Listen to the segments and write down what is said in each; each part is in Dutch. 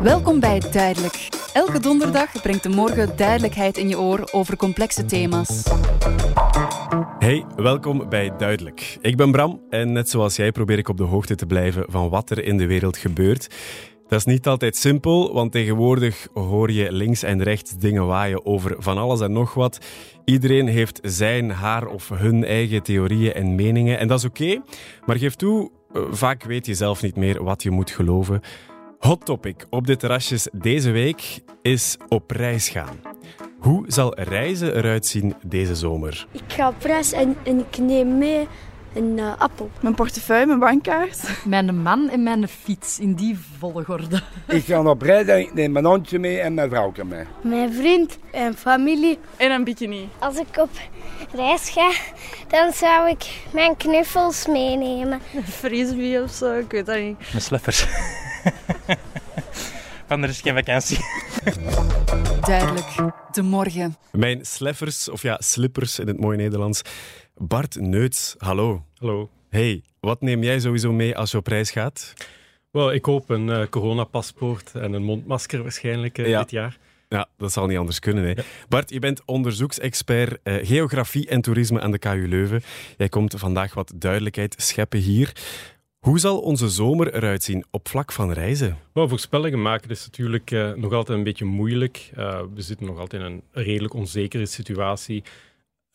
Welkom bij Duidelijk. Elke donderdag brengt de morgen duidelijkheid in je oor over complexe thema's. Hey, welkom bij Duidelijk. Ik ben Bram en net zoals jij probeer ik op de hoogte te blijven van wat er in de wereld gebeurt. Dat is niet altijd simpel, want tegenwoordig hoor je links en rechts dingen waaien over van alles en nog wat. Iedereen heeft zijn, haar of hun eigen theorieën en meningen en dat is oké. maar geef toe, eh, vaak weet je zelf niet meer wat je moet geloven. Hot topic op de terrasjes deze week is op reis gaan. Hoe zal reizen eruit zien deze zomer? Ik ga op reis en, en ik neem mee een uh, appel. Mijn portefeuille, mijn bankkaart. Mijn man en mijn fiets, in die volgorde. Ik ga op reis en ik neem mijn hondje mee en mijn vrouwtje mee. Mijn vriend en familie. En een bikini. Als ik op reis ga, dan zou ik mijn knuffels meenemen. Een frisbee of zo, ik weet dat niet. Mijn sleffers. Anders is geen vakantie. Duidelijk, de morgen. Mijn sleffers, of ja, slippers in het mooie Nederlands. Bart Neuts, hallo. Hallo. Hey, wat neem jij sowieso mee als je op reis gaat? Wel, ik hoop een uh, coronapaspoort en een mondmasker waarschijnlijk uh, Ja. dit jaar. Ja, dat zal niet anders kunnen. Hè. Bart, je bent onderzoeksexpert eh, geografie en toerisme aan de KU Leuven. Jij komt vandaag wat duidelijkheid scheppen hier. Hoe zal onze zomer eruit zien op vlak van reizen? Wel, voorspellingen maken is natuurlijk eh, nog altijd een beetje moeilijk. We zitten nog altijd in een redelijk onzekere situatie.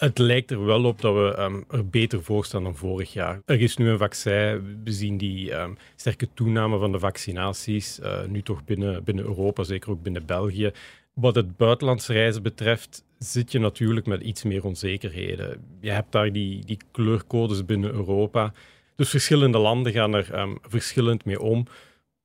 Het lijkt er wel op dat we um, er beter voor staan dan vorig jaar. Er is nu een vaccin. We zien die um, sterke toename van de vaccinaties. Uh, nu toch binnen, binnen Europa, zeker ook binnen België. Wat het buitenlandse reizen betreft, zit je natuurlijk met iets meer onzekerheden. Je hebt daar die, die kleurcodes binnen Europa. Dus verschillende landen gaan er um, verschillend mee om.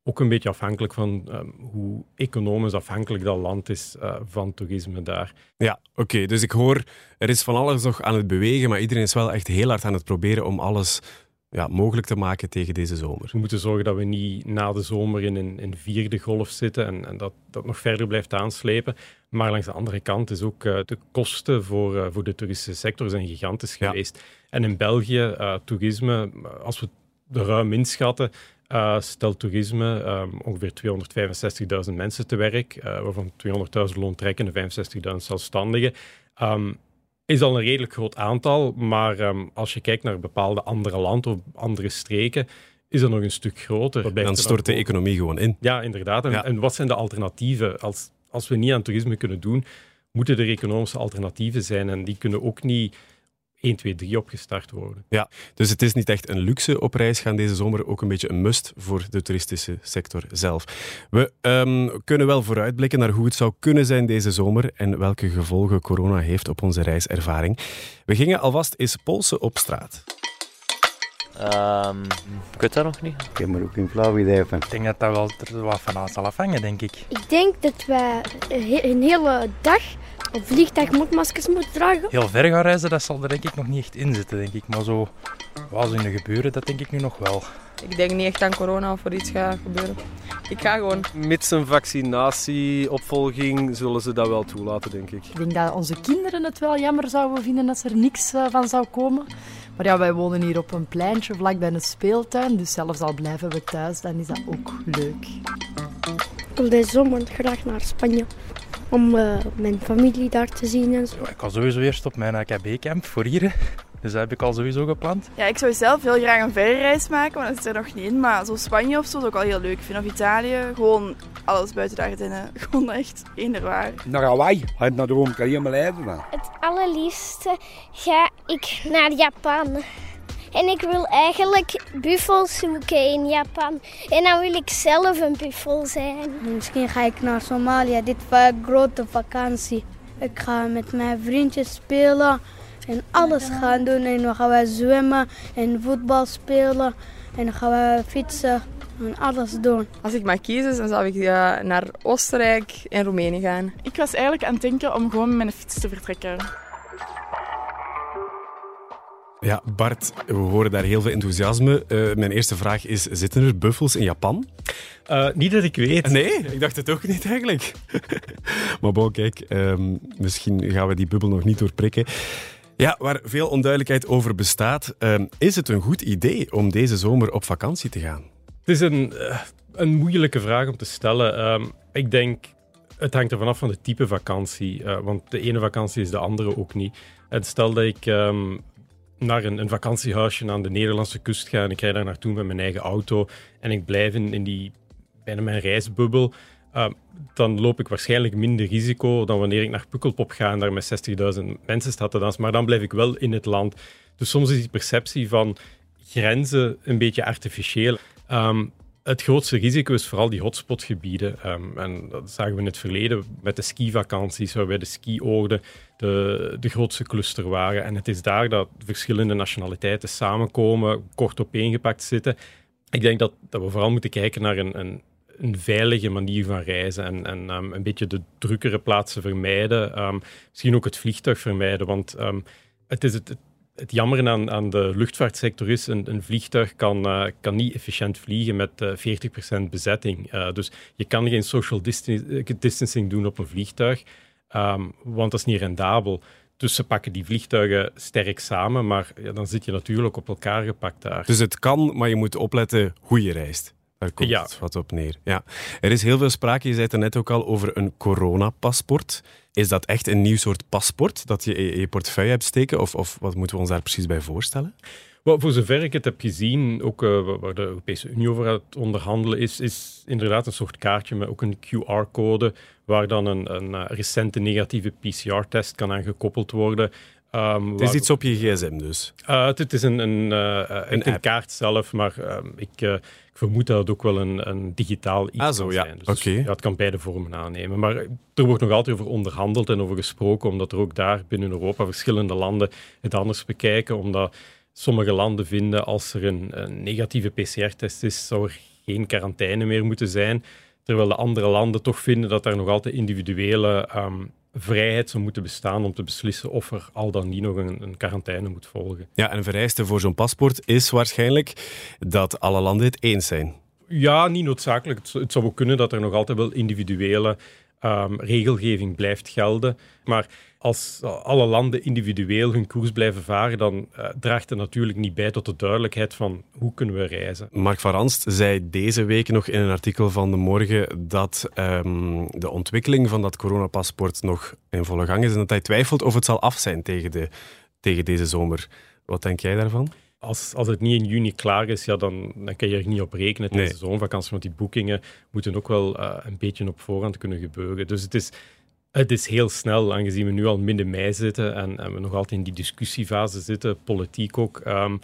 Ook een beetje afhankelijk van um, hoe economisch afhankelijk dat land is uh, van toerisme daar. Ja, oké. Okay. Dus ik hoor, er is van alles nog aan het bewegen, maar iedereen is wel echt heel hard aan het proberen om alles ja, mogelijk te maken tegen deze zomer. We moeten zorgen dat we niet na de zomer in een, in vierde golf zitten en, en dat dat nog verder blijft aanslepen. Maar langs de andere kant is ook uh, de kosten voor, uh, voor de toeristische sector zijn gigantisch Ja. geweest. En in België, toerisme, als we de ruim inschatten, uh, stelt toerisme um, ongeveer 265.000 mensen te werk, uh, waarvan 200.000 loontrekkende, 65.000 zelfstandigen. Um, is al een redelijk groot aantal, maar um, als je kijkt naar bepaalde andere landen of andere streken, is dat nog een stuk groter. Dan stort de economie gewoon in. Ja, inderdaad. En, Ja. en wat zijn de alternatieven? Als, als we niet aan toerisme kunnen doen, moeten er economische alternatieven zijn. En die kunnen ook niet 1, 2, 3 opgestart worden. Ja, dus het is niet echt een luxe op reis gaan deze zomer, ook een beetje een must voor de toeristische sector zelf. We um, kunnen wel vooruitblikken naar hoe het zou kunnen zijn deze zomer en welke gevolgen corona heeft op onze reiservaring. We gingen alvast eens polsen op straat. Um, ik weet dat nog niet. Ik heb er ook geen flauw idee van. Ik denk dat dat wel er wat van zal afhangen, denk ik. Ik denk dat wij een hele dag op vliegtuig mondmaskers moeten dragen. Heel ver gaan reizen, dat zal er denk ik nog niet echt in zitten, denk ik. Maar zo, wat in de gebeuren, dat denk ik nu nog wel. Ik denk niet echt aan corona of er iets gaat gebeuren. Ik ga gewoon. Mits een vaccinatieopvolging zullen ze dat wel toelaten, denk ik. Ik denk dat onze kinderen het wel jammer zouden vinden als er niks uh, van zou komen. Maar ja, wij wonen hier op een pleintje vlakbij een speeltuin, dus zelfs al blijven we thuis, dan is dat ook leuk. Ik wil deze zomer graag naar Spanje om uh, mijn familie daar te zien en zo. Ik ga sowieso eerst op mijn AKB-camp voor hier. Dus dat heb ik al sowieso gepland. Ja, ik zou zelf heel graag een verre reis maken, maar dat is er nog niet in. Maar zo Spanje of zo is ook al heel leuk. Ik vind of Italië, gewoon alles buiten de Ardennen. Gewoon echt waar. Naar Hawaii. Hij naar de Rome kan je leiden. Het allerliefste ga ik naar Japan. En ik wil eigenlijk buffels zoeken in Japan. En dan wil ik zelf een buffel zijn. Misschien ga ik naar Somalië. Dit is een grote vakantie. Ik ga met mijn vriendjes spelen en alles gaan doen. En dan gaan we zwemmen en voetbal spelen. En dan gaan we fietsen en alles doen. Als ik mag kiezen, dan zou ik uh, naar Oostenrijk en Roemenië gaan. Ik was eigenlijk aan het denken om gewoon met mijn fiets te vertrekken. Ja, Bart, we horen daar heel veel enthousiasme. Uh, mijn eerste vraag is, zitten er buffels in Japan? Uh, niet dat ik weet. Nee, ik dacht het ook niet eigenlijk. maar bon, kijk, um, misschien gaan we die bubbel nog niet doorprikken. Ja, waar veel onduidelijkheid over bestaat, ehm, is het een goed idee om deze zomer op vakantie te gaan? Het is een, eh, een moeilijke vraag om te stellen. Ehm, ik denk, het hangt er vanaf van de type vakantie. eh, want de ene vakantie is de andere ook niet. En stel dat ik ehm, naar een, een vakantiehuisje aan de Nederlandse kust ga en ik rijd daar naartoe met mijn eigen auto en ik blijf in, in die, bijna mijn reisbubbel, ehm, dan loop ik waarschijnlijk minder risico dan wanneer ik naar Pukkelpop ga en daar met 60.000 mensen sta te dansen. Maar dan blijf ik wel in het land. Dus soms is die perceptie van grenzen een beetje artificieel. Ehm, het grootste risico is vooral die hotspotgebieden. Ehm, en dat zagen we in het verleden met de skivakanties, waarbij de skioorden de, de grootste cluster waren. En het is daar dat verschillende nationaliteiten samenkomen, kort opeengepakt zitten. Ik denk dat, dat we vooral moeten kijken naar een, een, een veilige manier van reizen en, en ehm, een beetje de drukkere plaatsen vermijden. Ehm, misschien ook het vliegtuig vermijden, want het is het, het jammer aan, aan de luchtvaartsector is, een, een vliegtuig kan, eh, kan niet efficiënt vliegen met eh 40% bezetting. Eh, dus je kan geen social distan- distancing doen op een vliegtuig, ehm, want dat is niet rendabel. Dus ze pakken die vliegtuigen sterk samen, maar ja, dan zit je natuurlijk op elkaar gepakt daar. Dus het kan, maar je moet opletten hoe je reist. Daar komt Ja. het wat op neer. Ja. Er is heel veel sprake, je zei het er net ook al, over een coronapaspoort. Is dat echt een nieuw soort paspoort dat je in je portefeuille hebt steken? Of, of wat moeten we ons daar precies bij voorstellen? Wel, voor zover ik het heb gezien, ook eh, waar de Europese Unie over het onderhandelen is, is inderdaad een soort kaartje met ook een QR-code, waar dan een, een eh, recente negatieve PCR-test kan aan gekoppeld worden. Ehm, Het is waar- iets op je gsm dus. Uh, het, het is een, een, uh, uh, Een kaart zelf, maar ik, uh, ik vermoed dat het ook wel een, een digitaal iets Ah, zo, kan ja. zijn. Dus ja, het kan beide vormen aannemen. Maar er wordt nog altijd over onderhandeld en over gesproken, omdat er ook daar binnen Europa verschillende landen het anders bekijken. Omdat sommige landen vinden als er een, een negatieve PCR-test is, zou er geen quarantaine meer moeten zijn. Terwijl de andere landen toch vinden dat er nog altijd individuele um, vrijheid zou moeten bestaan om te beslissen of er al dan niet nog een, een quarantaine moet volgen. Ja, en een vereiste voor zo'n paspoort is waarschijnlijk dat alle landen het eens zijn. Ja, niet noodzakelijk. Het, het zou ook kunnen dat er nog altijd wel individuele um, regelgeving blijft gelden. Maar als alle landen individueel hun koers blijven varen, dan uh, draagt het natuurlijk niet bij tot de duidelijkheid van hoe kunnen we reizen. Mark van Ranst zei deze week nog in een artikel van de morgen dat um, de ontwikkeling van dat coronapaspoort nog in volle gang is en dat hij twijfelt of het zal af zijn tegen, de, tegen deze zomer. Wat denk jij daarvan? Als, als het niet in juni klaar is, ja, dan, dan kan je er niet op rekenen tijdens Nee. de zomervakantie, want die boekingen moeten ook wel uh, een beetje op voorhand kunnen gebeuren. Dus het is, het is heel snel, aangezien we nu al midden mei zitten en, en we nog altijd in die discussiefase zitten, politiek ook, um,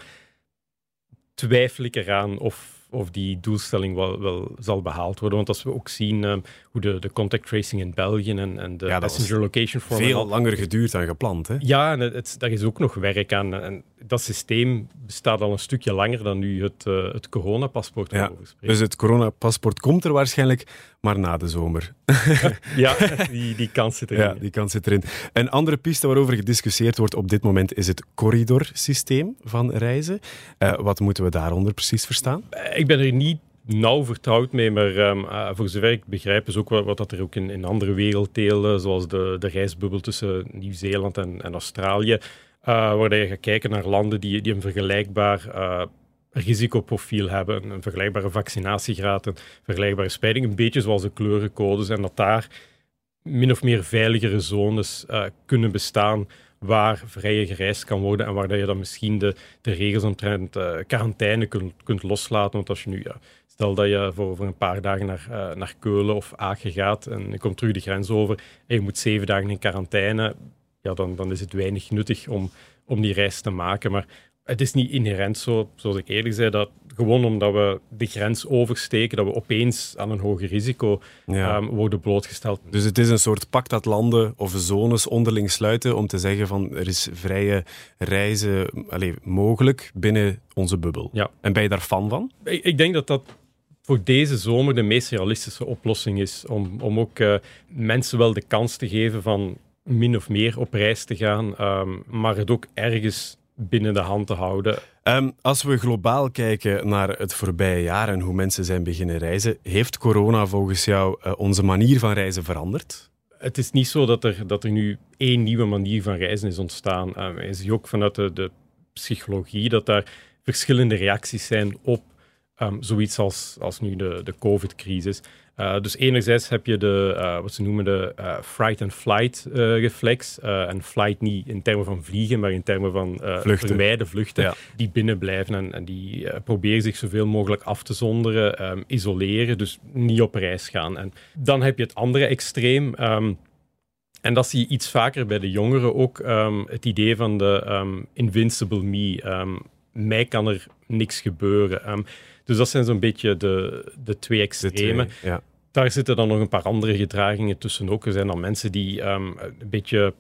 twijfel ik eraan of, of die doelstelling wel, wel zal behaald worden. Want als we ook zien um, hoe de, de contact tracing in België en, en de Ja, passenger location form... Veel langer geduurd dan gepland, hè? Ja, en het, het, daar is ook nog werk aan. En dat systeem bestaat al een stukje langer dan nu het, uh, het coronapaspoort Ja, dus het coronapaspoort komt er waarschijnlijk, maar na de zomer. ja, die, die kans zit erin. Ja, die kans zit erin. Een andere piste waarover gediscussieerd wordt op dit moment is het corridorsysteem van reizen. Uh, wat moeten we daaronder precies verstaan? Ik ben er niet nauw vertrouwd mee, maar um, uh, voor zover ik begrijp is ook wat, wat dat er ook in, in andere werelddelen, zoals de, de reisbubbel tussen Nieuw-Zeeland en, en Australië, waar je gaat kijken naar landen die, die een vergelijkbaar uh, risicoprofiel hebben, een vergelijkbare vaccinatiegraad, een vergelijkbare spreiding, een beetje zoals de kleurencodes, en dat daar min of meer veiligere zones uh, kunnen bestaan waar vrije gereisd kan worden en waar je dan misschien de, de regels omtrent uh, quarantaine kunt, kunt loslaten. Want als je nu, ja, stel dat je voor, voor een paar dagen naar, uh, naar Keulen of Aken gaat en je komt terug de grens over en je moet zeven dagen in quarantaine, ja, dan, dan is het weinig nuttig om, om die reis te maken. Maar het is niet inherent zo, zoals ik eerder zei, dat gewoon omdat we de grens oversteken, dat we opeens aan een hoger risico ja. um, worden blootgesteld. Dus het is een soort pact dat landen of zones onderling sluiten om te zeggen van er is vrije reizen allez, mogelijk binnen onze bubbel. Ja. En ben je daar fan van? Ik, ik denk dat dat voor deze zomer de meest realistische oplossing is. Om, om ook uh, mensen wel de kans te geven van min of meer op reis te gaan, um, maar het ook ergens binnen de hand te houden. Um, als we globaal kijken naar het voorbije jaar en hoe mensen zijn beginnen reizen, heeft corona volgens jou uh, onze manier van reizen veranderd? het is niet zo dat er, dat er nu één nieuwe manier van reizen is ontstaan. Um, je ziet ook vanuit de, de psychologie dat daar verschillende reacties zijn op um, zoiets als, als nu de, de COVID-crisis. Uh, dus enerzijds heb je de, uh, wat ze noemen de uh, fright and flight reflex. en flight niet in termen van vliegen, maar in termen van vluchten. vermijden, vluchten. Ja. Die binnenblijven en, en die proberen zich zoveel mogelijk af te zonderen, um, isoleren, dus niet op reis gaan. En dan heb je het andere extreem. Um, en dat zie je iets vaker bij de jongeren ook. Het idee van de invincible me. Mij kan er niks gebeuren. Dus dat zijn zo'n beetje de, de twee extremen. De twee, ja. Daar zitten dan nog een paar andere gedragingen tussen ook. Er zijn dan mensen die een beetje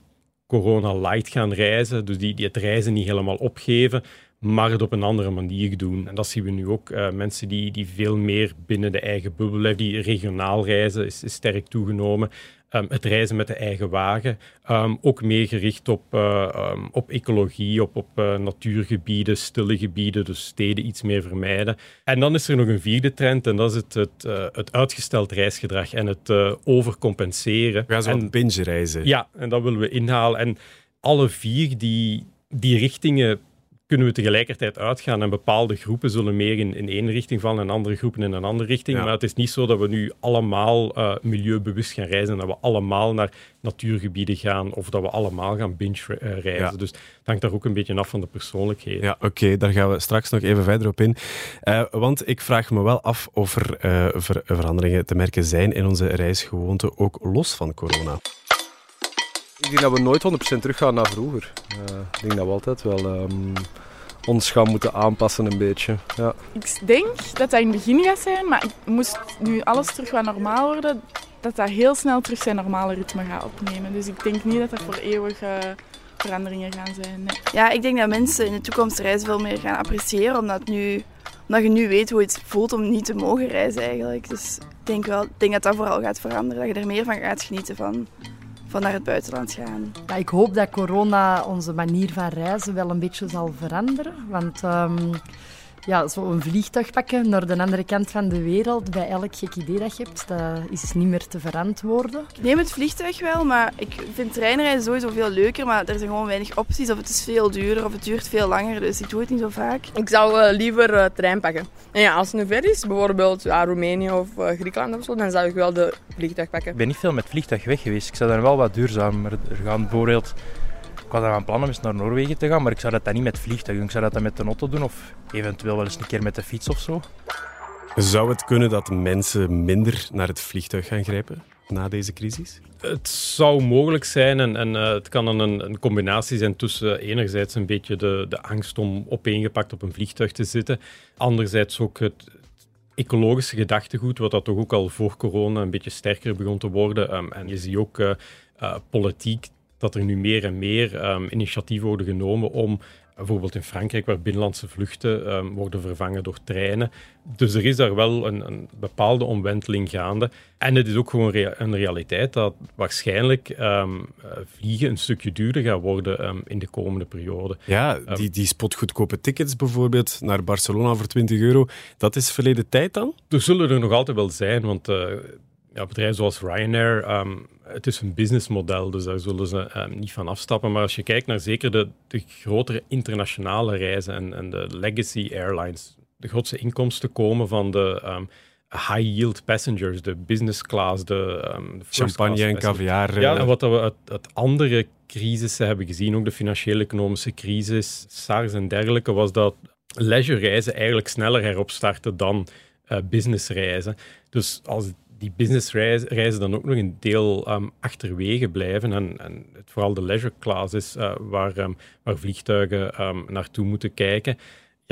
corona-light gaan reizen. Dus die, die het reizen niet helemaal opgeven, maar het op een andere manier doen. En dat zien we nu ook. Uh, mensen die, die veel meer binnen de eigen bubbel blijven, die regionaal reizen, is, is sterk toegenomen. Um, het reizen met de eigen wagen. Um, ook meer gericht op, uh, um, op ecologie, op, op uh, natuurgebieden, stille gebieden, dus steden iets meer vermijden. En dan is er nog een vierde trend en dat is het, het, uh, het uitgesteld reisgedrag en het overcompenseren. We gaan zo en, binge reizen. Ja, en dat willen we inhalen. En alle vier die, die richtingen kunnen we tegelijkertijd uitgaan en bepaalde groepen zullen meer in, in één richting vallen en andere groepen in een andere richting. Ja. Maar het is niet zo dat we nu allemaal uh, milieubewust gaan reizen en dat we allemaal naar natuurgebieden gaan of dat we allemaal gaan binge uh, reizen. Ja. Dus het hangt daar ook een beetje af van de persoonlijkheden. Ja, oké, okay, daar gaan we straks nog even verder op in. Uh, want ik vraag me wel af of er ver veranderingen te merken zijn in onze reisgewoonten, ook los van corona. Ik denk dat we nooit 100% teruggaan naar vroeger. Uh, ik denk dat we altijd wel um, ons gaan moeten aanpassen een beetje. Ja. Ik denk dat dat in het begin gaat zijn, maar moest nu alles terug wat normaal worden, dat dat heel snel terug zijn normale ritme gaat opnemen. Dus ik denk niet dat er voor eeuwig uh, veranderingen gaan zijn. Nee. Ja, ik denk dat mensen in de toekomst reizen veel meer gaan appreciëren, omdat, nu, omdat je nu weet hoe het voelt om niet te mogen reizen eigenlijk. Dus ik denk, wel, ik denk dat dat vooral gaat veranderen, dat je er meer van gaat genieten van van naar het buitenland gaan. Ja, ik hoop dat corona onze manier van reizen wel een beetje zal veranderen. Want um, ja, zo'n vliegtuig pakken naar de andere kant van de wereld, bij elk gek idee dat je hebt, dat is niet meer te verantwoorden. Ik neem het vliegtuig wel, maar ik vind treinreizen sowieso veel leuker. Maar er zijn gewoon weinig opties. Of het is veel duurder, of het duurt veel langer. Dus ik doe het niet zo vaak. Ik zou uh, liever uh, trein pakken. En ja, als het nu ver is, bijvoorbeeld ja, Roemenië of uh, Griekenland of zo, dan zou ik wel de vliegtuig pakken. Ik ben niet veel met vliegtuig weg geweest. Ik zou dan wel wat duurzamer gaan. Bijvoorbeeld was aan plan om eens naar Noorwegen te gaan, maar ik zou dat dan niet met vliegtuig doen. Ik zou dat dan met de auto doen of eventueel wel eens een keer met de fiets of zo. Zou het kunnen dat mensen minder naar het vliegtuig gaan grijpen na deze crisis? Het zou mogelijk zijn en, en uh, het kan dan een, een, combinatie zijn tussen enerzijds een beetje de, de angst om opeengepakt op een vliegtuig te zitten, anderzijds ook het, ecologische gedachtegoed, wat dat toch ook al voor corona een beetje sterker begon te worden. Um, en je ziet ook uh, uh, politiek dat er nu meer en meer um, initiatieven worden genomen om bijvoorbeeld in Frankrijk, waar binnenlandse vluchten um, worden vervangen door treinen. Dus er is daar wel een, een, bepaalde omwenteling gaande. En het is ook gewoon rea een realiteit dat waarschijnlijk um, vliegen een stukje duurder gaat worden in de komende periode. Ja, die, die spotgoedkope tickets bijvoorbeeld naar Barcelona voor 20 euro, dat is verleden tijd dan? Er zullen er nog altijd wel zijn, want uh, ja, bedrijven zoals Ryanair, um, het is een businessmodel, dus daar zullen ze um, niet van afstappen. Maar als je kijkt naar zeker de, de grotere internationale reizen en, en, de legacy airlines, de grootste inkomsten komen van de um, high-yield passengers, de business class, de, de champagne en caviar. Ja, en wat we uit, uit andere crisissen hebben gezien, ook de financiële economische crisis, SARS en dergelijke, was dat leisure reizen eigenlijk sneller heropstarten dan uh, business reizen. Dus als die businessreizen dan ook nog een deel um, achterwege blijven. En, en het vooral de leisure class is uh, waar, um, waar vliegtuigen um, naartoe moeten kijken.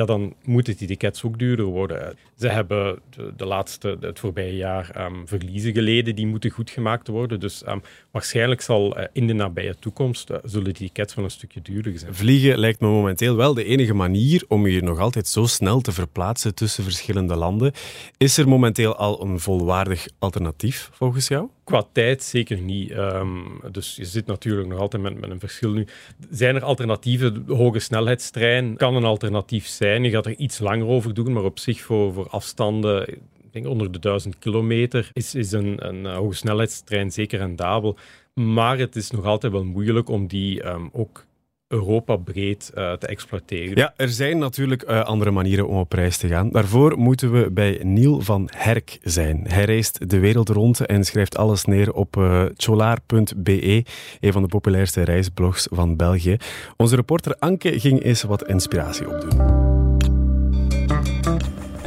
Ja, dan moeten die tickets ook duurder worden. Ze hebben de, laatste, het voorbije jaar verliezen geleden die moeten goedgemaakt worden. Dus waarschijnlijk zal uh, in de nabije toekomst uh, zullen die tickets wel een stukje duurder zijn. Vliegen lijkt me momenteel wel de enige manier om je nog altijd zo snel te verplaatsen tussen verschillende landen. Is er momenteel al een volwaardig alternatief volgens jou? Qua tijd zeker niet. Um, dus je zit natuurlijk nog altijd met, met een verschil nu. Zijn er alternatieven? De hoge snelheidstrein kan een alternatief zijn. Je gaat er iets langer over doen, maar op zich voor, voor afstanden ik denk onder de 1000 kilometer, is, is een, een hoge snelheidstrein zeker rendabel. Maar het is nog altijd wel moeilijk om die ehm, ook Europa breed uh, te exploiteren. Ja, er zijn natuurlijk uh, andere manieren om op reis te gaan. Daarvoor moeten we bij Niel van Herk zijn. Hij reist de wereld rond en schrijft alles neer op uh, cholaar.be, een van de populairste reisblogs van België. Onze reporter Anke ging eens wat inspiratie opdoen.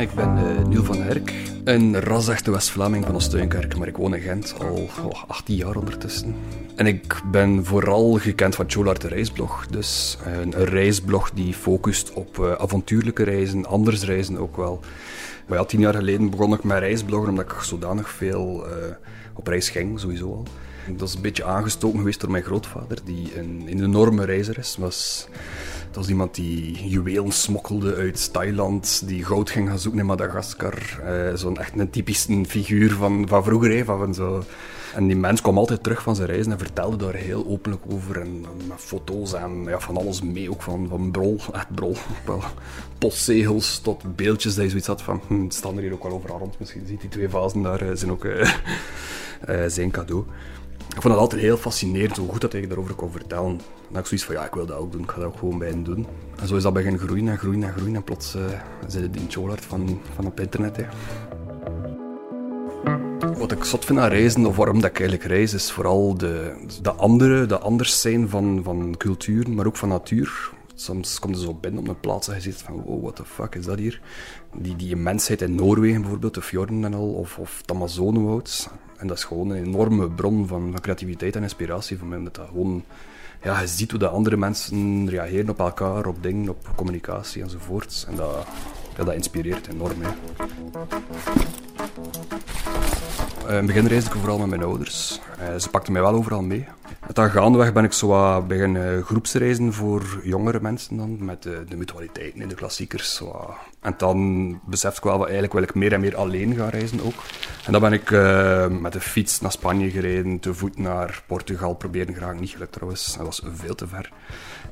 Ik ben uh, Niel van Herk, een rasechte West-Vlaming van Oostduinkerke, maar ik woon in Gent al oh, 18 jaar ondertussen. En ik ben vooral gekend van Cholar de reisblog. Dus een, een reisblog die focust op uh, avontuurlijke reizen, anders reizen ook wel. Maar ja, tien jaar geleden begon ik met reisbloggen omdat ik zodanig veel op reis ging, sowieso al. Dat is een beetje aangestoken geweest door mijn grootvader, die een, een enorme reiziger is. Was, dat was iemand die juwelen smokkelde uit Thailand, die goud ging gaan zoeken in Madagaskar. Uh, Zo'n echt een typische figuur van, van vroeger. Hè, van zo. En die mens kwam altijd terug van zijn reizen en vertelde daar heel openlijk over. En, met foto's en ja, van alles mee, ook van, van brol, echt brol. Postzegels tot beeldjes dat je zoiets had van, hm, staan er hier ook wel overal rond. Misschien ziet die twee vazen daar, uh, zijn ook uh, zijn cadeau. Ik vond het altijd heel fascinerend hoe goed dat hij daarover kon vertellen. Dan had ik zoiets van, ja, ik wil dat ook doen. Ik ga dat ook gewoon bij hem doen. En zo is dat beginnen groeien en groeien en groeien. En plots uh, zit het in Cholart van, van op internet. Hè. Wat ik zot vind aan reizen, of waarom dat ik eigenlijk reis, is vooral de, de andere, de anders zijn van, van cultuur, maar ook van natuur. Soms komt je zo binnen op een plaats en je ziet van, wow, what the fuck is dat hier? Die, die immensheid in Noorwegen bijvoorbeeld, de fjorden en al, of, of het Amazonewoud. En dat is gewoon een enorme bron van, van creativiteit en inspiratie voor mij. Omdat dat gewoon, ja, je ziet hoe de andere mensen reageren op elkaar, op dingen, op communicatie enzovoort. En dat, dat inspireert enorm. Hè. Uh, in het begin reisde ik vooral met mijn ouders. Uh, ze pakten mij wel overal mee. Dan gaandeweg ben ik zo wat beginnen groepsreizen voor jongere mensen dan, met de, de mutualiteiten en de klassiekers. Zo. En dan besefte ik wel dat eigenlijk wil ik meer en meer alleen gaan reizen ook. En dan ben ik uh, met de fiets naar Spanje gereden, te voet naar Portugal, proberen graag niet gelukt trouwens. Dat was veel te ver.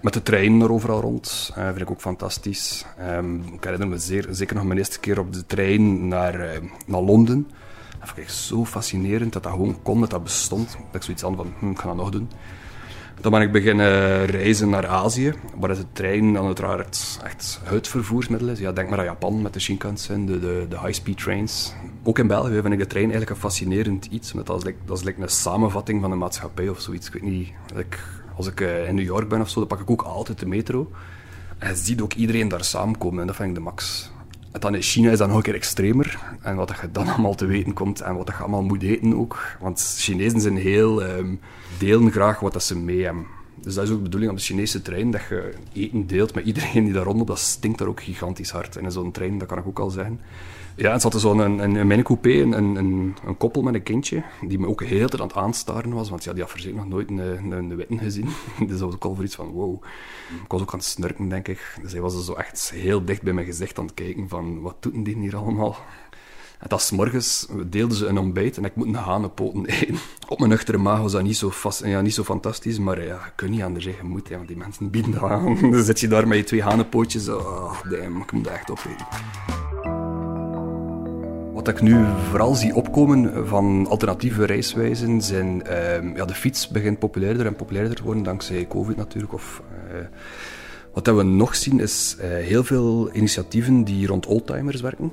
Met de trein er overal rond, uh, vind ik ook fantastisch. Um, ik herinner me zeer, zeker nog mijn eerste keer op de trein naar, uh, naar Londen. Dat vond ik zo fascinerend dat dat gewoon kon, dat dat bestond. Dat ik zoiets aan van, hm, ik ga dat nog doen. Dan ben ik beginnen reizen naar Azië, waar de trein dan uiteraard echt het vervoersmiddel is. Ja, denk maar aan Japan met de Shinkansen, de, de, de high-speed trains. Ook in België vind ik de trein eigenlijk een fascinerend iets. Want dat is, dat is like een samenvatting van de maatschappij of zoiets. Ik weet niet, als ik in New York ben of zo, dan pak ik ook altijd de metro. En je ziet ook iedereen daar samenkomen en dat vind ik de max. Dan in China is dat nog een keer extremer. En wat je dan allemaal te weten komt en wat je allemaal moet eten ook. Want Chinezen zijn heel... Um, delen graag wat dat ze mee hebben. Dus dat is ook de bedoeling op de Chinese trein, dat je eten deelt met iedereen die daar rondloopt. Dat stinkt daar ook gigantisch hard. En in zo'n trein, dat kan ik ook al zeggen. Ja, en zat zo'n een, een, mijn coupé een, een, een, koppel met een kindje, die me ook heel tijd aan het aanstaren was, want ja, die had verzekerd nog nooit een, een, een witten gezien. dus dat was ook al voor iets van, wow. Ik was ook aan het snurken, denk ik. Dus hij was er zo echt heel dicht bij mijn gezicht aan het kijken van, wat doet die hier allemaal? En dat s morgens deelden ze een ontbijt en ik moet een hanenpoten eten. Op mijn nuchtere maag was dat niet zo, vast, ja, niet zo fantastisch, maar ja, je kunt niet anders zeggen, moet, ja, want die mensen bieden dat aan. Dan zit je daar met je twee hanenpootjes, oh, damn, ik moet dat echt opeten. Wat ik nu vooral zie opkomen van alternatieve reiswijzen zijn... Uh, ja, de fiets begint populairder en populairder te worden, dankzij covid natuurlijk. Of, uh, wat we nog zien is uh, heel veel initiatieven die rond oldtimers werken.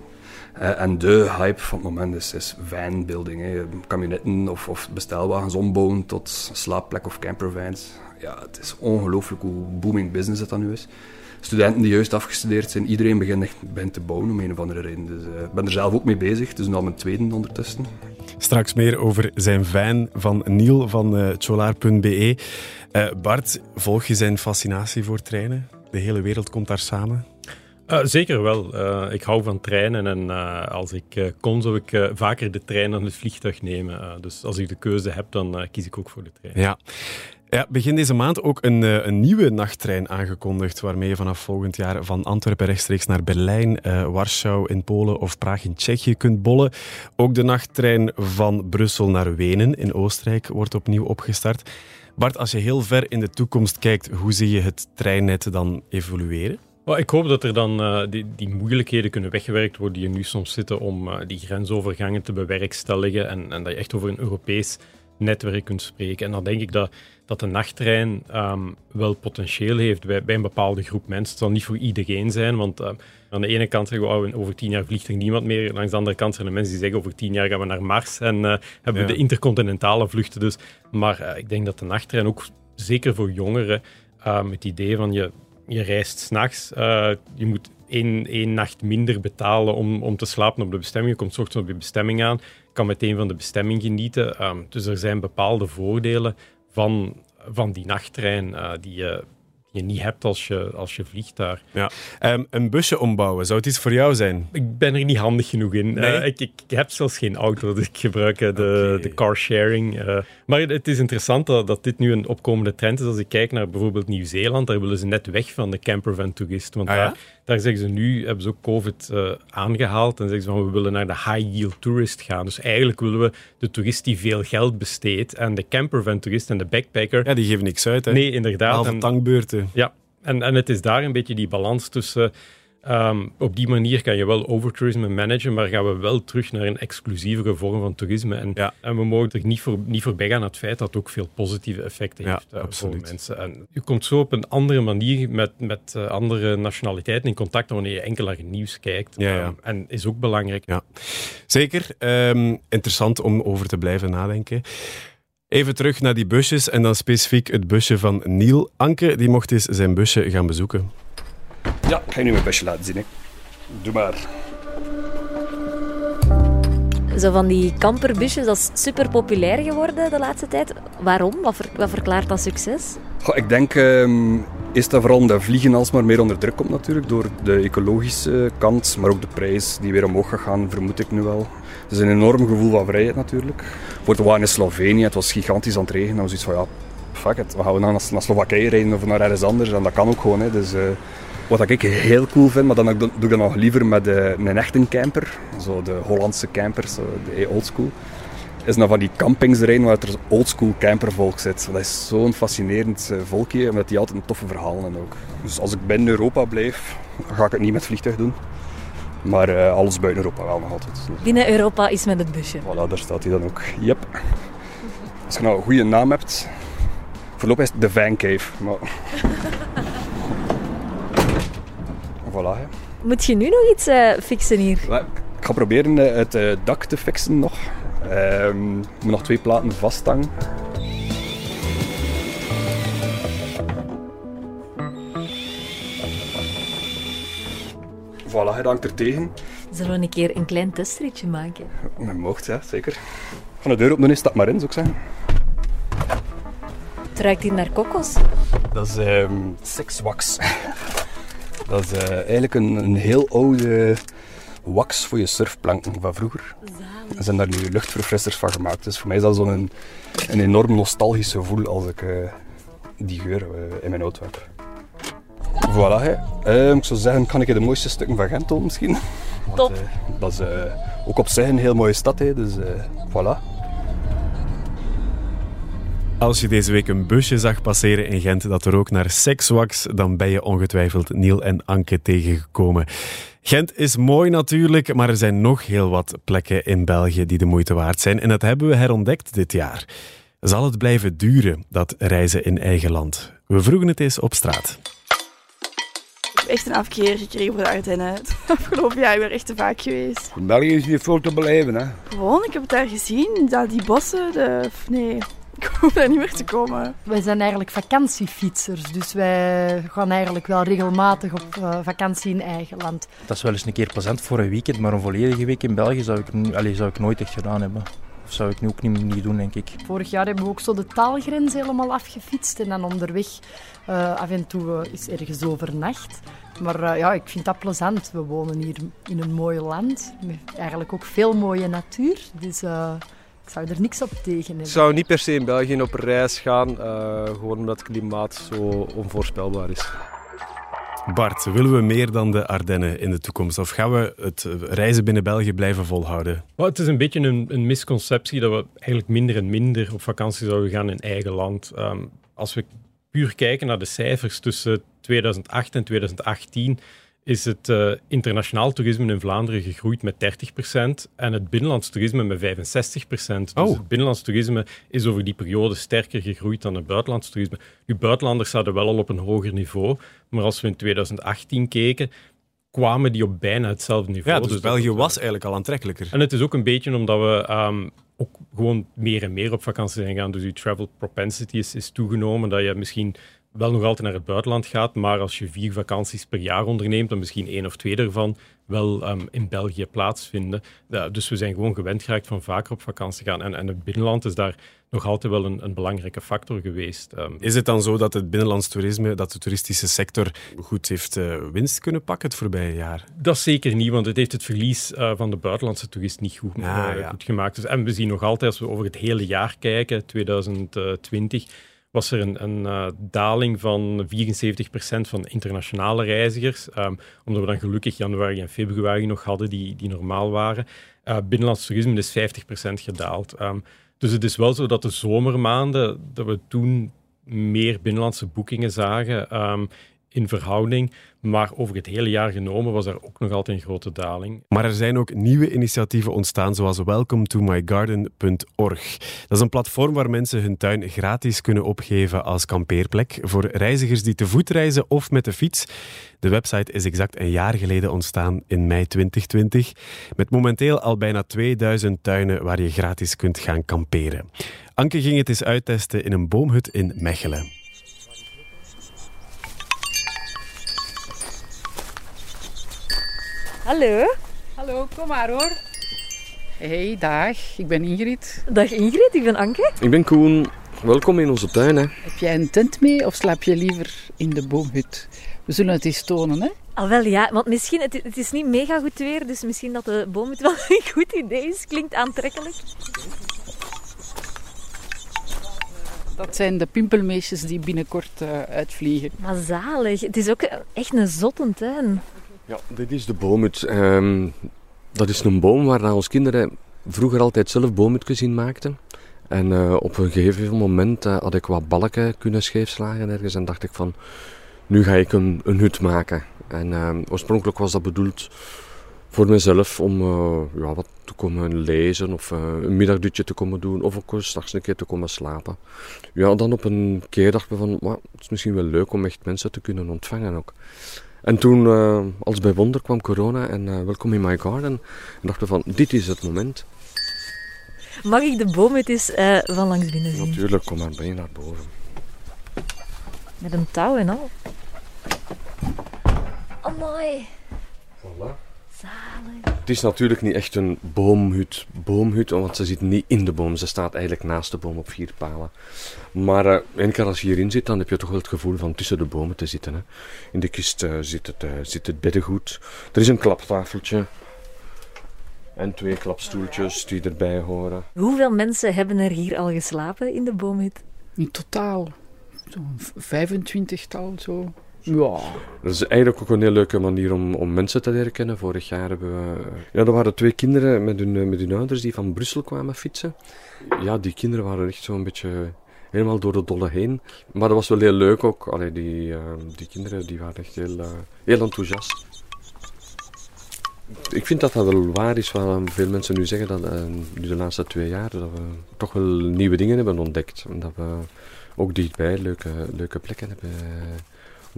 Uh, en de hype van het moment is, is vanbuilding. Hè. Of, of bestelwagens ombouwen tot slaapplek of campervans. Ja, het is ongelooflijk hoe booming business het dan nu is. Studenten die juist afgestudeerd zijn, iedereen begint, echt, begint te bouwen om een of andere reden. Dus uh, ik ben er zelf ook mee bezig, dus nu al mijn tweede ondertussen. Straks meer over zijn van van Niel van uh, cholaar.be. Bart, volg je zijn fascinatie voor treinen? De hele wereld komt daar samen. Uh, zeker wel. Uh, ik hou van treinen en uh, als ik kon zou ik vaker de trein dan het vliegtuig nemen. dus als ik de keuze heb, dan kies ik ook voor de trein. Ja. Ja, begin deze maand ook een, een nieuwe nachttrein aangekondigd, waarmee je vanaf volgend jaar van Antwerpen rechtstreeks naar Berlijn, Warschau in Polen of Praag in Tsjechië kunt bollen. Ook de nachttrein van Brussel naar Wenen in Oostenrijk wordt opnieuw opgestart. Bart, als je heel ver in de toekomst kijkt, hoe zie je het treinnet dan evolueren? Ik hoop dat er dan uh, die, die, moeilijkheden kunnen weggewerkt worden die er nu soms zitten om die grensovergangen te bewerkstelligen en, en, dat je echt over een Europees netwerk kunt spreken. En dan denk ik dat, dat de nachttrein um, wel potentieel heeft bij, bij, een bepaalde groep mensen. Het zal niet voor iedereen zijn, want uh, aan de ene kant zeggen we oh, over tien jaar vliegt er niemand meer. Langs de andere kant zijn er mensen die zeggen over tien jaar gaan we naar Mars en hebben we de intercontinentale vluchten. Dus. Maar ik denk dat de nachttrein ook zeker voor jongeren um, het idee van je je reist s'nachts. Uh, je moet één, één nacht minder betalen om, om te slapen op de bestemming. Je komt s ochtends op je bestemming aan, kan meteen van de bestemming genieten. Dus er zijn bepaalde voordelen van, van die nachttrein uh, die je je niet hebt als je, als je vliegt daar. Ja. Um, een busje ombouwen, zou het iets voor jou zijn? Ik ben er niet handig genoeg in. Nee? Uh, ik, ik, heb zelfs geen auto, dus ik gebruik uh, de, okay. de carsharing. Uh, maar het is interessant dat, dat, dit nu een opkomende trend is. Als ik kijk naar bijvoorbeeld Nieuw-Zeeland, daar willen ze net weg van de campervan-toerist. Want ah, ja? daar, daar zeggen ze nu, hebben ze ook COVID aangehaald, en zeggen ze van we willen naar de high-yield tourist gaan. Dus eigenlijk willen we de toerist die veel geld besteedt en de campervan-toerist en de backpacker... Ja, die geven niks uit, hè? Nee, inderdaad. Behalve tankbeurten. Ja, en, en het is daar een beetje die balans tussen. Um, op die manier kan je wel overtourisme managen, maar gaan we wel terug naar een exclusievere vorm van toerisme. En, ja. en we mogen er niet, voor, niet voorbij gaan aan het feit dat het ook veel positieve effecten ja, heeft uh, voor mensen. En je komt zo op een andere manier met, met uh, andere nationaliteiten in contact dan wanneer je enkel naar het nieuws kijkt. Ja, um, en is ook belangrijk. Ja. Zeker. Um, interessant om over te blijven nadenken. Even terug naar die busjes en dan specifiek het busje van Niel. Anke, die mocht eens zijn busje gaan bezoeken. Ja, ik ga je nu mijn busje laten zien. Hè. Doe maar. Zo van die kamperbusjes, dat is super populair geworden de laatste tijd. Waarom? Wat, ver, wat verklaart dat succes? Goh, ik denk um, is dat vooral omdat vliegen alsmaar meer onder druk komt natuurlijk. Door de ecologische kant, maar ook de prijs die weer omhoog gaat gaan, vermoed ik nu wel. Het is een enorm gevoel van vrijheid natuurlijk. Voor we waren in Slovenië, het was gigantisch aan het regenen. Dan was iets van ja, fuck it, we gaan naar, naar Slowakije rijden of naar ergens anders. En dat kan ook gewoon. Hè. Dus, uh, wat ik heel cool vind, maar dan doe ik dat nog liever met uh, een echte camper. Zo de Hollandse campers, de oldschool. Is dan van die campings rijden waar er oldschool campervolk zit. Dat is zo'n fascinerend uh, volkje, omdat die altijd een toffe verhalen hebben ook. Dus als ik binnen Europa blijf, ga ik het niet met vliegtuig doen. Maar uh, alles buiten Europa wel nog altijd. Binnen Europa is met het busje. Voilà, daar staat hij dan ook. Yep. Als je nou een goede naam hebt, voorlopig is het de Van Cave. Maar... voilà. Hè. Moet je nu nog iets uh, fixen hier? Ja, ik ga proberen het uh, dak te fixen nog. Um, ik moet nog twee platen vasthangen. Voilà, hij hangt er tegen. Zullen we een keer een klein testritje maken? Dat mocht, ja, zeker. Ga de deur openen, stap maar in, zou ik zeggen. Het ruikt hier naar kokos. Dat is um, wax. Dat is uh, eigenlijk een, een, heel oude wax voor je surfplanken van vroeger. Er zijn daar nu luchtverfrissers van gemaakt. Dus voor mij is dat zo'n een, een enorm nostalgisch gevoel als ik uh, die geur uh, in mijn auto heb. Voilà, hè. Uh, ik zou zeggen, kan ik je de mooiste stukken van Gent tonen misschien? Top. Want, uh, dat is uh, ook op zich een heel mooie stad, hè. dus voilà. Als je deze week een busje zag passeren in Gent dat er ook naar seks wax, dan ben je ongetwijfeld Niel en Anke tegengekomen. Gent is mooi natuurlijk, maar er zijn nog heel wat plekken in België die de moeite waard zijn. En dat hebben we herontdekt dit jaar. Zal het blijven duren, dat reizen in eigen land? We vroegen het eens op straat echt een afkeer gekregen voor de Ardennen. Het afgelopen jaar ben ik echt te vaak geweest. In België is niet veel te beleven, hè? Gewoon, ik heb het daar gezien. Dat, die bossen, de... nee, ik hoef daar niet meer te komen. Wij zijn eigenlijk vakantiefietsers, dus wij gaan eigenlijk wel regelmatig op uh, vakantie in eigen land. Dat is wel eens een keer plezant voor een weekend, maar een volledige week in België zou ik, allez, zou ik nooit echt gedaan hebben. Of zou ik nu ook niet, niet doen, denk ik. Vorig jaar hebben we ook zo de taalgrens helemaal afgefietst en dan onderweg uh, af en toe uh, is ergens overnacht. Maar uh, ja, ik vind dat plezant. We wonen hier in een mooi land, met eigenlijk ook veel mooie natuur. Dus ik zou er niks op tegen hebben. Ik zou niet per se in België op reis gaan, gewoon omdat het klimaat zo onvoorspelbaar is. Bart, willen we meer dan de Ardennen in de toekomst? Of gaan we het reizen binnen België blijven volhouden? Well, het is een beetje een, een, misconceptie dat we eigenlijk minder en minder op vakantie zouden gaan in eigen land. Um, als we puur kijken naar de cijfers tussen 2008 en 2018 is het uh, internationaal toerisme in Vlaanderen gegroeid met 30% en het binnenlands toerisme met 65%. Dus Oh. het binnenlands toerisme is over die periode sterker gegroeid dan het buitenlands toerisme. Nu, buitenlanders zouden wel al op een hoger niveau, maar als we in 2018 keken, kwamen die op bijna hetzelfde niveau. Ja, dus dat België was eigenlijk al aantrekkelijker. En het is ook een beetje omdat we ehm, ook gewoon meer en meer op vakantie zijn gegaan. Dus je travel propensity is, is toegenomen. Dat je misschien wel nog altijd naar het buitenland gaat, maar als je vier vakanties per jaar onderneemt, dan misschien één of twee daarvan wel ehm, in België plaatsvinden. Ja, dus we zijn gewoon gewend geraakt van vaker op vakantie gaan. En, en het binnenland is daar nog altijd wel een, een belangrijke factor geweest. Ehm, Is het dan zo dat het binnenlands toerisme, dat de toeristische sector goed heeft eh, winst kunnen pakken het voorbije jaar? Dat zeker niet, want het heeft het verlies eh, van de buitenlandse toerist niet goed, Ah, eh, ja. goed gemaakt. Dus, en we zien nog altijd, als we over het hele jaar kijken, 2020, was er een, een eh, daling van 74% van internationale reizigers. ehm, omdat we dan gelukkig januari en februari nog hadden die, die normaal waren. Eh, binnenlands toerisme is 50% gedaald. Ehm, dus het is wel zo dat de zomermaanden, dat we toen meer binnenlandse boekingen zagen ehm, in verhouding. Maar over het hele jaar genomen was er ook nog altijd een grote daling. Maar er zijn ook nieuwe initiatieven ontstaan, zoals welcometomygarden.org. Dat is een platform waar mensen hun tuin gratis kunnen opgeven als kampeerplek voor reizigers die te voet reizen of met de fiets. De website is exact een jaar geleden ontstaan in mei 2020, met momenteel al bijna 2000 tuinen waar je gratis kunt gaan kamperen. Anke ging het eens uittesten in een boomhut in Mechelen. Hallo. Hallo, kom maar hoor. Hey, dag. Ik ben Ingrid. Dag Ingrid, ik ben Anke. Ik ben Koen. Welkom in onze tuin. Hè. Heb jij een tent mee of slaap je liever in de boomhut? We zullen het eens tonen, hè? Al wel ja, want misschien, het, het is niet mega goed weer, dus misschien dat de boom het wel een goed idee is. Klinkt aantrekkelijk. Dat zijn de pimpelmeisjes die binnenkort eh, uitvliegen. Maar zalig. Het is ook echt een zotte tuin. Ja, dit is de boomhut. Ehm, dat is een boom waar onze kinderen vroeger altijd zelf boomhutjes in maakten. En eh, op een gegeven moment eh, had ik wat balken kunnen scheefslagen ergens en dacht ik van, nu ga ik een, een hut maken. En ehm, oorspronkelijk was dat bedoeld voor mezelf om eh, ja, wat te komen lezen of een middagdutje te komen doen of ook straks een keer te komen slapen. Ja, dan op een keer dacht ik van, "Maar het is misschien wel leuk om echt mensen te kunnen ontvangen ook. En toen, eh, als bij wonder, kwam corona en eh, welkom in my garden. En dachten we van, dit is het moment. Mag ik de boom het eens eh, van langs binnen zien? Natuurlijk, kom maar, ben je naar boven. Met een touw en al. Oh, mooi. Voilà. Zalig. Het is natuurlijk niet echt een boomhut, boomhut, want ze zit niet in de boom. Ze staat eigenlijk naast de boom op vier palen. Maar eh één keer als je hierin zit, dan heb je toch wel het gevoel van tussen de bomen te zitten. Hè. In de kist eh, zit, het, eh, zit het beddengoed. Er is een klaptafeltje. En twee klapstoeltjes die erbij horen. Hoeveel mensen hebben er hier al geslapen in de boomhut? In totaal zo'n 25-tal zo. Ja. Dat is eigenlijk ook een heel leuke manier om, om mensen te leren kennen. Vorig jaar hebben we... Ja, er waren twee kinderen met hun, eh, met hun ouders die van Brussel kwamen fietsen. Ja, die kinderen waren echt zo'n beetje helemaal door de dolle heen. Maar dat was wel heel leuk ook. Allee, die, eh, die kinderen die waren echt heel, eh, heel enthousiast. Ik vind dat dat wel waar is wat eh, veel mensen nu zeggen. Dat eh, nu de laatste twee jaar dat we toch wel nieuwe dingen hebben ontdekt. Dat we ook dichtbij leuke, leuke plekken hebben eh,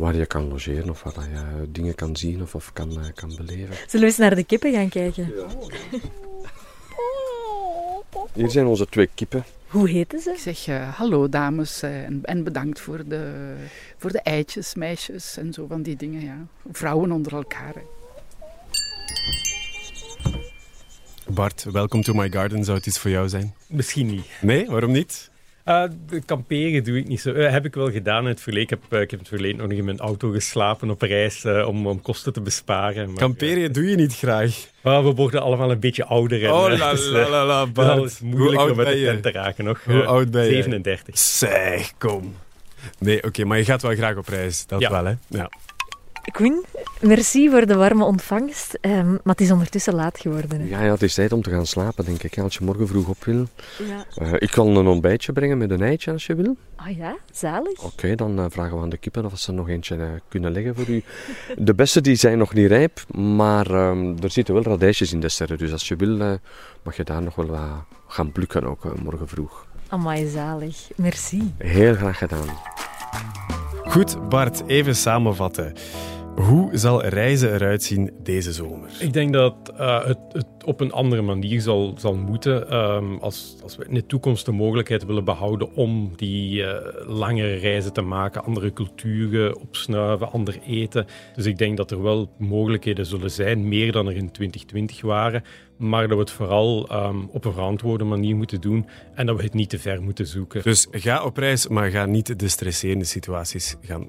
waar je kan logeren of waar je dingen kan zien of, of kan, eh, kan beleven. Zullen we eens naar de kippen gaan kijken? Hier zijn onze twee kippen. Hoe heten ze? Ik zeg eh, hallo dames eh, en, en bedankt voor de, voor de eitjes, meisjes en zo van die dingen. Ja. Vrouwen onder elkaar. hè. Bart, welkom to my garden. Zou het iets voor jou zijn? Misschien niet. Nee, waarom niet? De kamperen doe ik niet zo. Eh, heb ik wel gedaan in het verleden. Ik heb, eh, ik heb in het verleden nog in mijn auto geslapen op reis eh, om, om kosten te besparen. Maar, Kamperen doe je niet graag. Ah, we worden allemaal een beetje ouder. En, Oh eh, la dus, la la is moeilijk om met de tent te raken nog. Hoe oud ben je? 37. Zeg, kom. Nee, oké, maar je gaat wel graag op reis. Dat Ja. wel, hè? Ja. Koen, merci voor de warme ontvangst. Ehm, maar het is ondertussen laat geworden. Hè? Ja, ja, het is tijd om te gaan slapen, denk ik. Als je morgen vroeg op wil. Ja. Eh, ik kan een ontbijtje brengen met een eitje als je wil. Ah ja, zalig. Oké, dan eh, vragen we aan de kippen of ze nog eentje eh, kunnen leggen voor u. De beste die zijn nog niet rijp, maar ehm, er zitten wel radijsjes in de sterren. Dus als je wil, mag je daar nog wel wat gaan plukken ook morgen vroeg. Amai, zalig. Merci. Heel graag gedaan. Goed, Bart, even samenvatten. Hoe zal reizen eruit zien deze zomer? Ik denk dat eh, het, het op een andere manier zal, zal moeten. Ehm, als, als we in de toekomst de mogelijkheid willen behouden om die eh, langere reizen te maken, andere culturen opsnuiven, ander eten. Dus ik denk dat er wel mogelijkheden zullen zijn, meer dan er in 2020 waren. Maar dat we het vooral ehm, op een verantwoorde manier moeten doen en dat we het niet te ver moeten zoeken. Dus ga op reis, maar ga niet de stresserende situaties gaan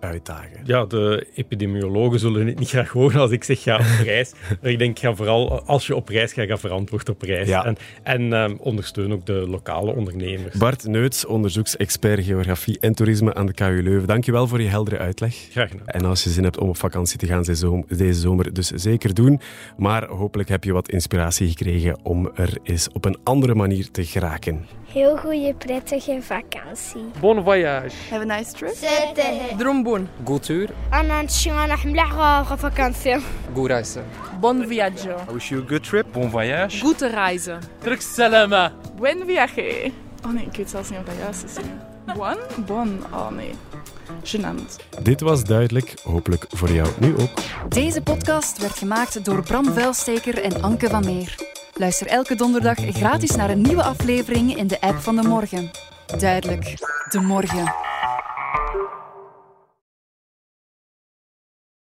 uitdagen. Ja, de epidemiologen zullen het niet graag horen als ik zeg ga op reis. maar ik denk, ga vooral, als je op reis gaat, ga verantwoord op reis. Ja. En, en ehm, ondersteun ook de lokale ondernemers. Bart Neuts, onderzoeksexpert geografie en toerisme aan de KU Leuven. Dankjewel voor je heldere uitleg. Graag gedaan. En als je zin hebt om op vakantie te gaan deze zomer, dus zeker doen. Maar hopelijk heb je wat inspiratie gekregen om er eens op een andere manier te geraken. Heel goede, prettige vakantie. Bon voyage. Have a nice trip. Dromboen. God tour, أنا نشيغ ملاح فاكانسي god reizen. Bon viaggio. I wish you a good trip. Bon voyage. Goede reizen. Terug salama. Buen viaje. Oh nee, ik weet zelfs niet of dat juist is. Bon? Bon. Oh nee. Gênant. Dit was duidelijk, hopelijk voor jou nu ook. Deze podcast werd gemaakt door Bram Vuilsteker en Anke van Meer. Luister elke donderdag gratis naar een nieuwe aflevering in de app van De Morgen. Duidelijk, De Morgen.